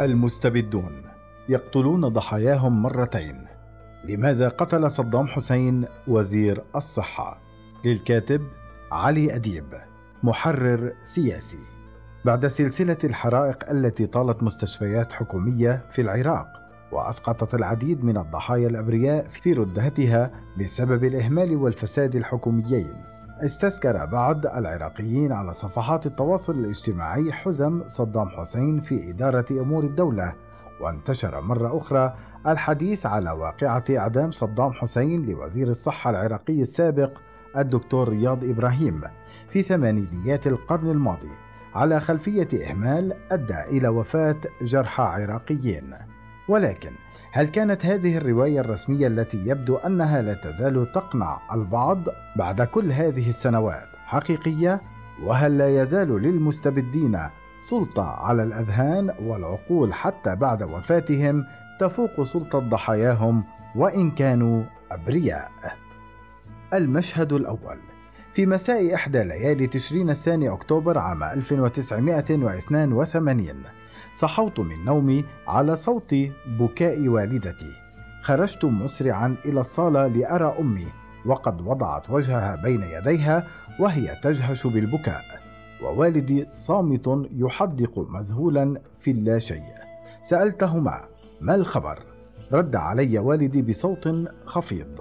المستبدون. يقتلون ضحاياهم مرتين. لماذا قتل صدام حسين وزير الصحة؟ للكاتب علي أديب محرر سياسي. بعد سلسلة الحرائق التي طالت مستشفيات حكومية في العراق وأسقطت العديد من الضحايا الأبرياء في ردهتها بسبب الإهمال والفساد الحكوميين استذكر بعض العراقيين على صفحات التواصل الاجتماعي حزم صدام حسين في إدارة أمور الدولة وانتشر مرة أخرى الحديث على واقعة إعدام صدام حسين لوزير الصحة العراقي السابق الدكتور رياض إبراهيم في ثمانينيات القرن الماضي على خلفية إهمال أدى إلى وفاة جرحى عراقيين. ولكن هل كانت هذه الرواية الرسمية التي يبدو أنها لا تزال تقنع البعض بعد كل هذه السنوات حقيقية؟ وهل لا يزال للمستبدين سلطة على الأذهان والعقول حتى بعد وفاتهم تفوق سلطة ضحاياهم وإن كانوا أبرياء. المشهد الأول في مساء إحدى ليالي تشرين الثاني أكتوبر عام 1982 صحوت من نومي على صوت بكاء والدتي. خرجت مسرعا إلى الصالة لأرى أمي وقد وضعت وجهها بين يديها وهي تجهش بالبكاء ووالدي صامت يحدق مذهولا في اللاشيء سألتهما ما الخبر؟ رد علي والدي بصوت خفيض.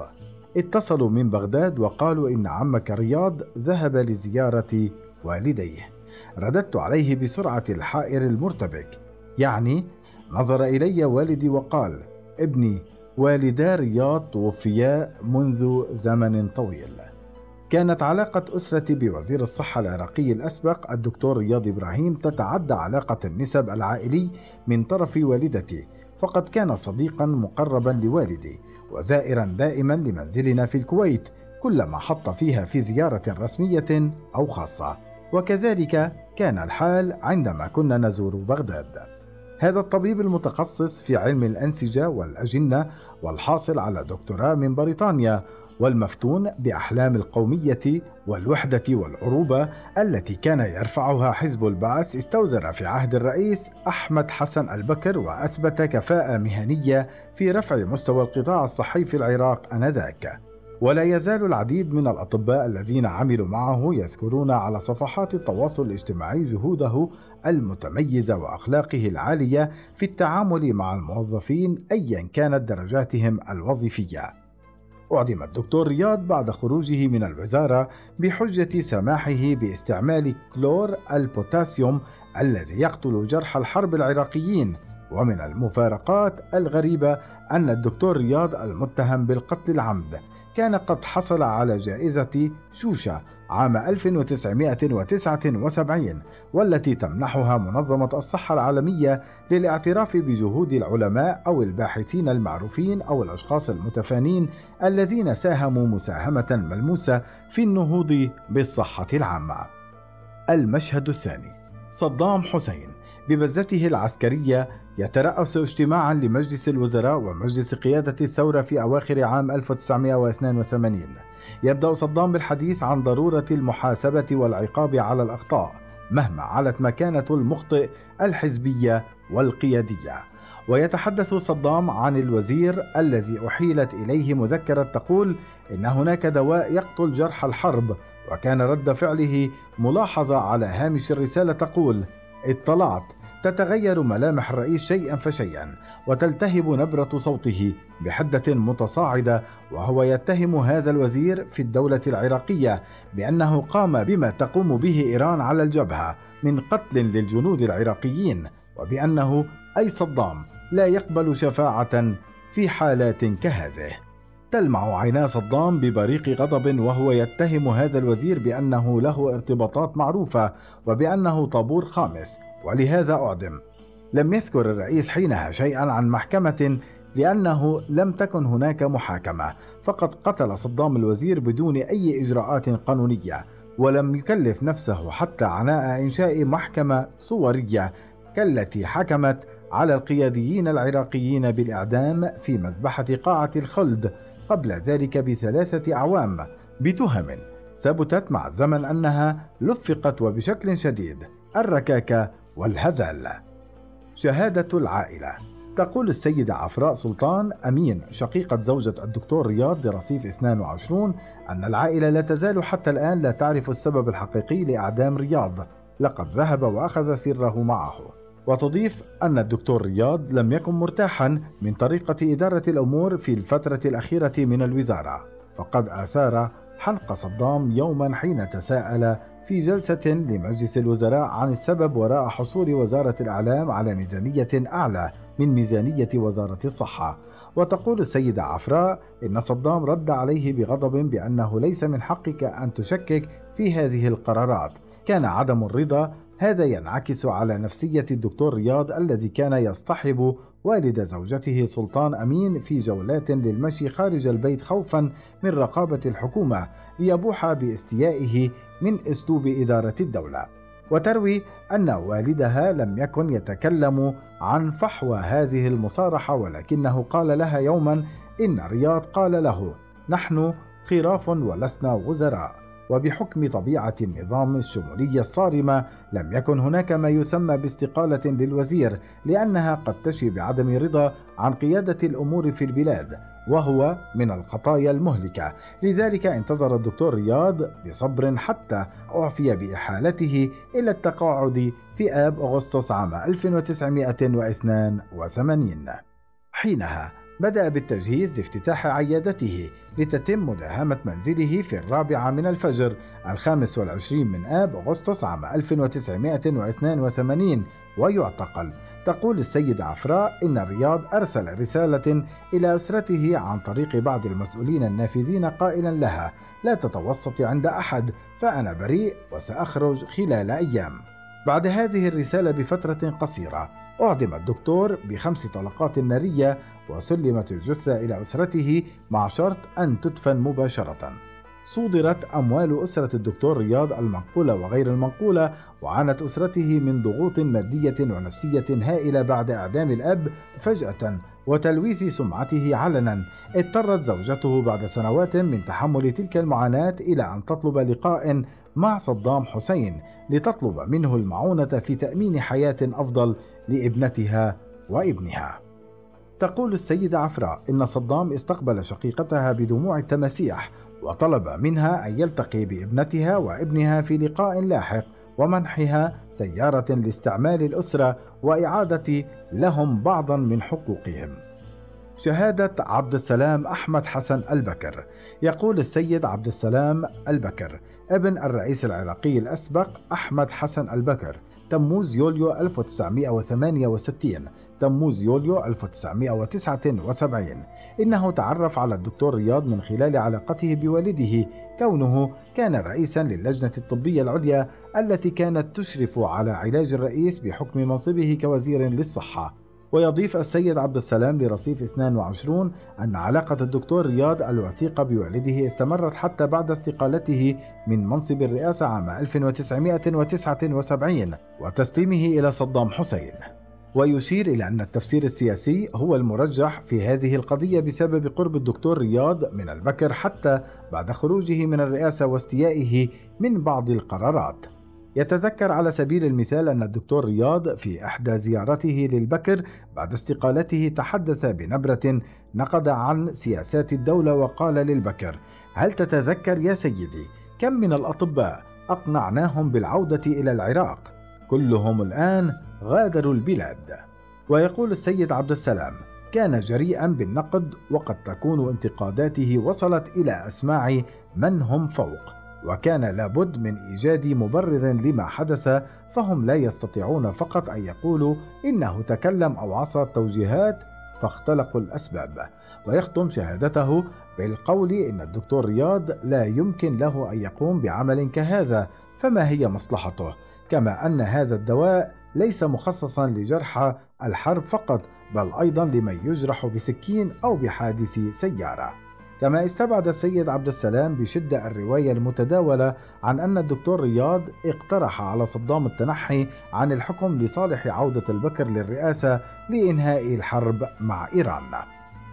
اتصلوا من بغداد وقالوا إن عمك رياض ذهب لزيارة والديه. رددت عليه بسرعة الحائر المرتبك. يعني نظر إلي والدي وقال ابني والدا رياض توفيا منذ زمن طويل. كانت علاقة أسرتي بوزير الصحة العراقي الأسبق الدكتور رياض إبراهيم تتعدى علاقة النسب العائلي من طرف والدتي فقد كان صديقا مقربا لوالدي وزائرا دائما لمنزلنا في الكويت كلما حط فيها في زيارة رسمية أو خاصة. وكذلك كان الحال عندما كنا نزور بغداد. هذا الطبيب المتخصص في علم الأنسجة والأجنة والحاصل على دكتوراه من بريطانيا والمفتون بأحلام القومية والوحدة والعروبة التي كان يرفعها حزب البعث استوزر في عهد الرئيس أحمد حسن البكر وأثبت كفاءة مهنية في رفع مستوى القطاع الصحي في العراق آنذاك. ولا يزال العديد من الأطباء الذين عملوا معه يذكرون على صفحات التواصل الاجتماعي جهوده المتميزه وأخلاقه العالية في التعامل مع الموظفين ايا كانت درجاتهم الوظيفية. أعدم الدكتور رياض بعد خروجه من الوزارة بحجة سماحه باستعمال كلور البوتاسيوم الذي يقتل جرحى الحرب العراقيين ومن المفارقات الغريبة أن الدكتور رياض المتهم بالقتل العمد. كان قد حصل على جائزة شوشة عام 1979 والتي تمنحها منظمة الصحة العالمية للاعتراف بجهود العلماء أو الباحثين المعروفين أو الأشخاص المتفانين الذين ساهموا مساهمة ملموسة في النهوض بالصحة العامة. المشهد الثاني صدام حسين ببزته العسكرية يترأس اجتماعا لمجلس الوزراء ومجلس قيادة الثورة في أواخر عام 1982 يبدأ صدام بالحديث عن ضرورة المحاسبة والعقاب على الأخطاء مهما علت مكانة المخطئ الحزبية والقيادية. ويتحدث صدام عن الوزير الذي أحيلت إليه مذكرة تقول إن هناك دواء يقتل جرح الحرب وكان رد فعله ملاحظة على هامش الرسالة تقول اطلعت تتغير ملامح الرئيس شيئا فشيئا وتلتهب نبرة صوته بحدة متصاعدة وهو يتهم هذا الوزير في الدولة العراقية بأنه قام بما تقوم به إيران على الجبهة من قتل للجنود العراقيين وبأنه أي صدام لا يقبل شفاعة في حالات كهذه. تلمع عينا صدام ببريق غضب وهو يتهم هذا الوزير بأنه له ارتباطات معروفة وبأنه طابور خامس ولهذا أعدم. لم يذكر الرئيس حينها شيئا عن محكمة لأنه لم تكن هناك محاكمة فقد قتل صدام الوزير بدون أي إجراءات قانونية ولم يكلف نفسه حتى عناء إنشاء محكمة صورية كالتي حكمت على القياديين العراقيين بالإعدام في مذبحة قاعة الخلد قبل ذلك بثلاثة أعوام بتهم ثبتت مع الزمن أنها لفقت وبشكل شديد الركاكة والهزل. شهادة العائلة. تقول السيدة عفراء سلطان أمين شقيقة زوجة الدكتور رياض لرصيف 22 أن العائلة لا تزال حتى الآن لا تعرف السبب الحقيقي لإعدام رياض. لقد ذهب وأخذ سره معه. وتضيف أن الدكتور رياض لم يكن مرتاحا من طريقة إدارة الأمور في الفترة الأخيرة من الوزارة. فقد آثار حلق صدام يوما حين تساءل في جلسة لمجلس الوزراء عن السبب وراء حصول وزارة الإعلام على ميزانية أعلى من ميزانية وزارة الصحة. وتقول السيدة عفراء إن صدام رد عليه بغضب بأنه ليس من حقك أن تشكك في هذه القرارات. كان عدم الرضا هذا ينعكس على نفسية الدكتور رياض الذي كان يصطحب والد زوجته سلطان أمين في جولات للمشي خارج البيت خوفا من رقابة الحكومة ليبوح باستيائه من أسلوب إدارة الدولة. وتروي أن والدها لم يكن يتكلم عن فحوى هذه المصارحة ولكنه قال لها يوما إن رياض قال له نحن خراف ولسنا وزراء. وبحكم طبيعة النظام الشمولي الصارمة لم يكن هناك ما يسمى باستقالة للوزير لأنها قد تشي بعدم رضا عن قيادة الأمور في البلاد وهو من الخطايا المهلكة. لذلك انتظر الدكتور رياض بصبر حتى أعفي بإحالته إلى التقاعد في آب أغسطس عام 1982 حينها بدأ بالتجهيز لافتتاح عيادته لتتم مداهمة منزله في الرابعة من الفجر الخامس والعشرين من آب أغسطس عام 1982 ويعتقل. تقول السيدة عفراء إن الرياض أرسل رسالة إلى أسرته عن طريق بعض المسؤولين النافذين قائلا لها لا تتوسطي عند أحد فأنا بريء وسأخرج خلال أيام. بعد هذه الرسالة بفترة قصيرة أعدم الدكتور بخمس طلقات نارية وسلمت الجثة إلى أسرته مع شرط أن تدفن مباشرة. صودرت أموال أسرة الدكتور رياض المنقولة وغير المنقولة وعانت أسرته من ضغوط مادية ونفسية هائلة بعد إعدام الأب فجأة وتلويث سمعته علنا اضطرت زوجته بعد سنوات من تحمل تلك المعاناة إلى أن تطلب لقاء مع صدام حسين لتطلب منه المعونة في تأمين حياة أفضل لابنتها وابنها تقول السيدة عفراء إن صدام استقبل شقيقتها بدموع التماسيح وطلب منها أن يلتقي بابنتها وابنها في لقاء لاحق ومنحها سيارة لاستعمال الأسرة وإعادة لهم بعضا من حقوقهم. شهادة عبد السلام أحمد حسن البكر يقول السيد عبد السلام البكر ابن الرئيس العراقي الأسبق أحمد حسن البكر تموز يوليو 1968 تموز يوليو 1979 إنه تعرف على الدكتور رياض من خلال علاقته بوالده. كونه كان رئيسا للجنة الطبية العليا التي كانت تشرف على علاج الرئيس بحكم منصبه كوزير للصحة. ويضيف السيد عبد السلام لرصيف 22 أن علاقة الدكتور رياض الوثيقة بوالده استمرت حتى بعد استقالته من منصب الرئاسة عام 1979 وتسليمه إلى صدام حسين. ويشير إلى أن التفسير السياسي هو المرجح في هذه القضية بسبب قرب الدكتور رياض من البكر حتى بعد خروجه من الرئاسة واستيائه من بعض القرارات. يتذكر على سبيل المثال أن الدكتور رياض في إحدى زيارته للبكر بعد استقالته تحدث بنبرة نقد عن سياسات الدولة وقال للبكر: هل تتذكر يا سيدي كم من الأطباء أقنعناهم بالعودة إلى العراق؟ كلهم الآن غادروا البلاد. ويقول السيد عبد السلام كان جريئا بالنقد وقد تكون انتقاداته وصلت إلى أسماع من هم فوق وكان لابد من إيجاد مبرر لما حدث فهم لا يستطيعون فقط أن يقولوا إنه تكلم أو عصى توجيهات فاختلقوا الأسباب. ويختم شهادته بالقول إن الدكتور رياض لا يمكن له أن يقوم بعمل كهذا فما هي مصلحته؟ كما أن هذا الدواء ليس مخصصا لجرحى الحرب فقط بل أيضا لمن يجرح بسكين أو بحادث سيارة. كما استبعد السيد عبد السلام بشدة الرواية المتداولة عن أن الدكتور رياض اقترح على صدام التنحي عن الحكم لصالح عودة البكر للرئاسة لإنهاء الحرب مع إيران.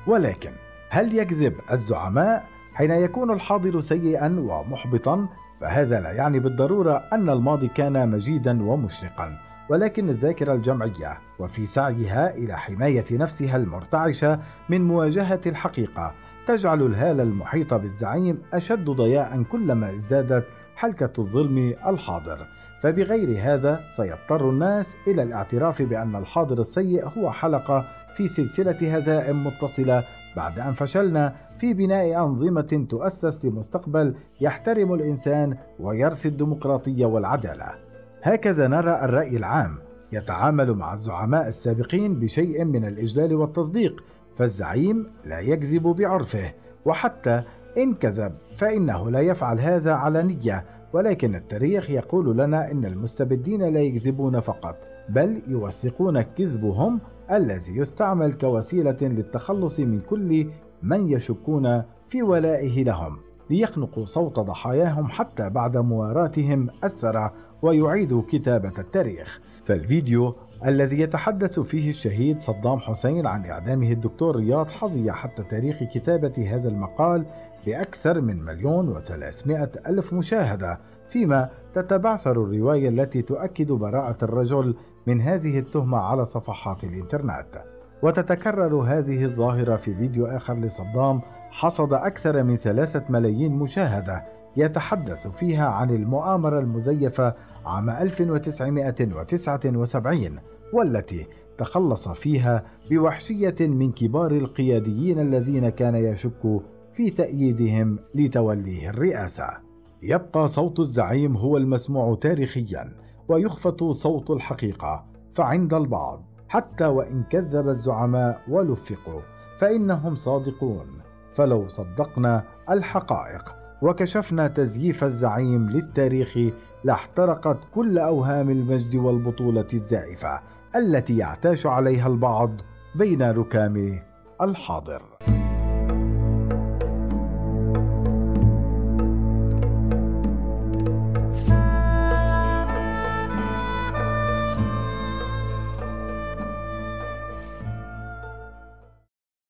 ولكن هل يكذب الزعماء؟ حين يكون الحاضر سيئا ومحبطا فهذا لا يعني بالضرورة أن الماضي كان مجيدا ومشرقا. ولكن الذاكرة الجمعية وفي سعيها إلى حماية نفسها المرتعشة من مواجهة الحقيقة تجعل الهالة المحيطة بالزعيم أشد ضياء كلما ازدادت حلكة الظلم الحاضر فبغير هذا سيضطر الناس إلى الاعتراف بأن الحاضر السيء هو حلقة في سلسلة هزائم متصلة بعد أن فشلنا في بناء أنظمة تؤسس لمستقبل يحترم الإنسان ويرسي الديمقراطية والعدالة. هكذا نرى الرأي العام يتعامل مع الزعماء السابقين بشيء من الإجلال والتصديق، فالزعيم لا يكذب بعرفه، وحتى إن كذب فإنه لا يفعل هذا علنية، ولكن التاريخ يقول لنا إن المستبدين لا يكذبون فقط، بل يوثقون كذبهم الذي يستعمل كوسيلة للتخلص من كل من يشكون في ولائه لهم ليخنقوا صوت ضحاياهم حتى بعد مواراتهم الثرى ويعيدوا كتابة التاريخ. فالفيديو الذي يتحدث فيه الشهيد صدام حسين عن إعدامه الدكتور رياض حظي حتى تاريخ كتابة هذا المقال بأكثر من مليون وثلاثمائة ألف مشاهدة فيما تتبعثر الرواية التي تؤكد براءة الرجل من هذه التهمة على صفحات الإنترنت. وتتكرر هذه الظاهرة في فيديو آخر لصدام حصد أكثر من ثلاثة ملايين مشاهدة يتحدث فيها عن المؤامرة المزيفة عام 1979 والتي تخلص فيها بوحشية من كبار القياديين الذين كان يشك في تأييدهم لتوليه الرئاسة. يبقى صوت الزعيم هو المسموع تاريخيا ويخفت صوت الحقيقة فعند البعض حتى وإن كذب الزعماء ولفقوا فإنهم صادقون فلو صدقنا الحقائق وكشفنا تزييف الزعيم للتاريخ لاحترقت كل أوهام المجد والبطولة الزائفة التي يعتاش عليها البعض بين ركام الحاضر.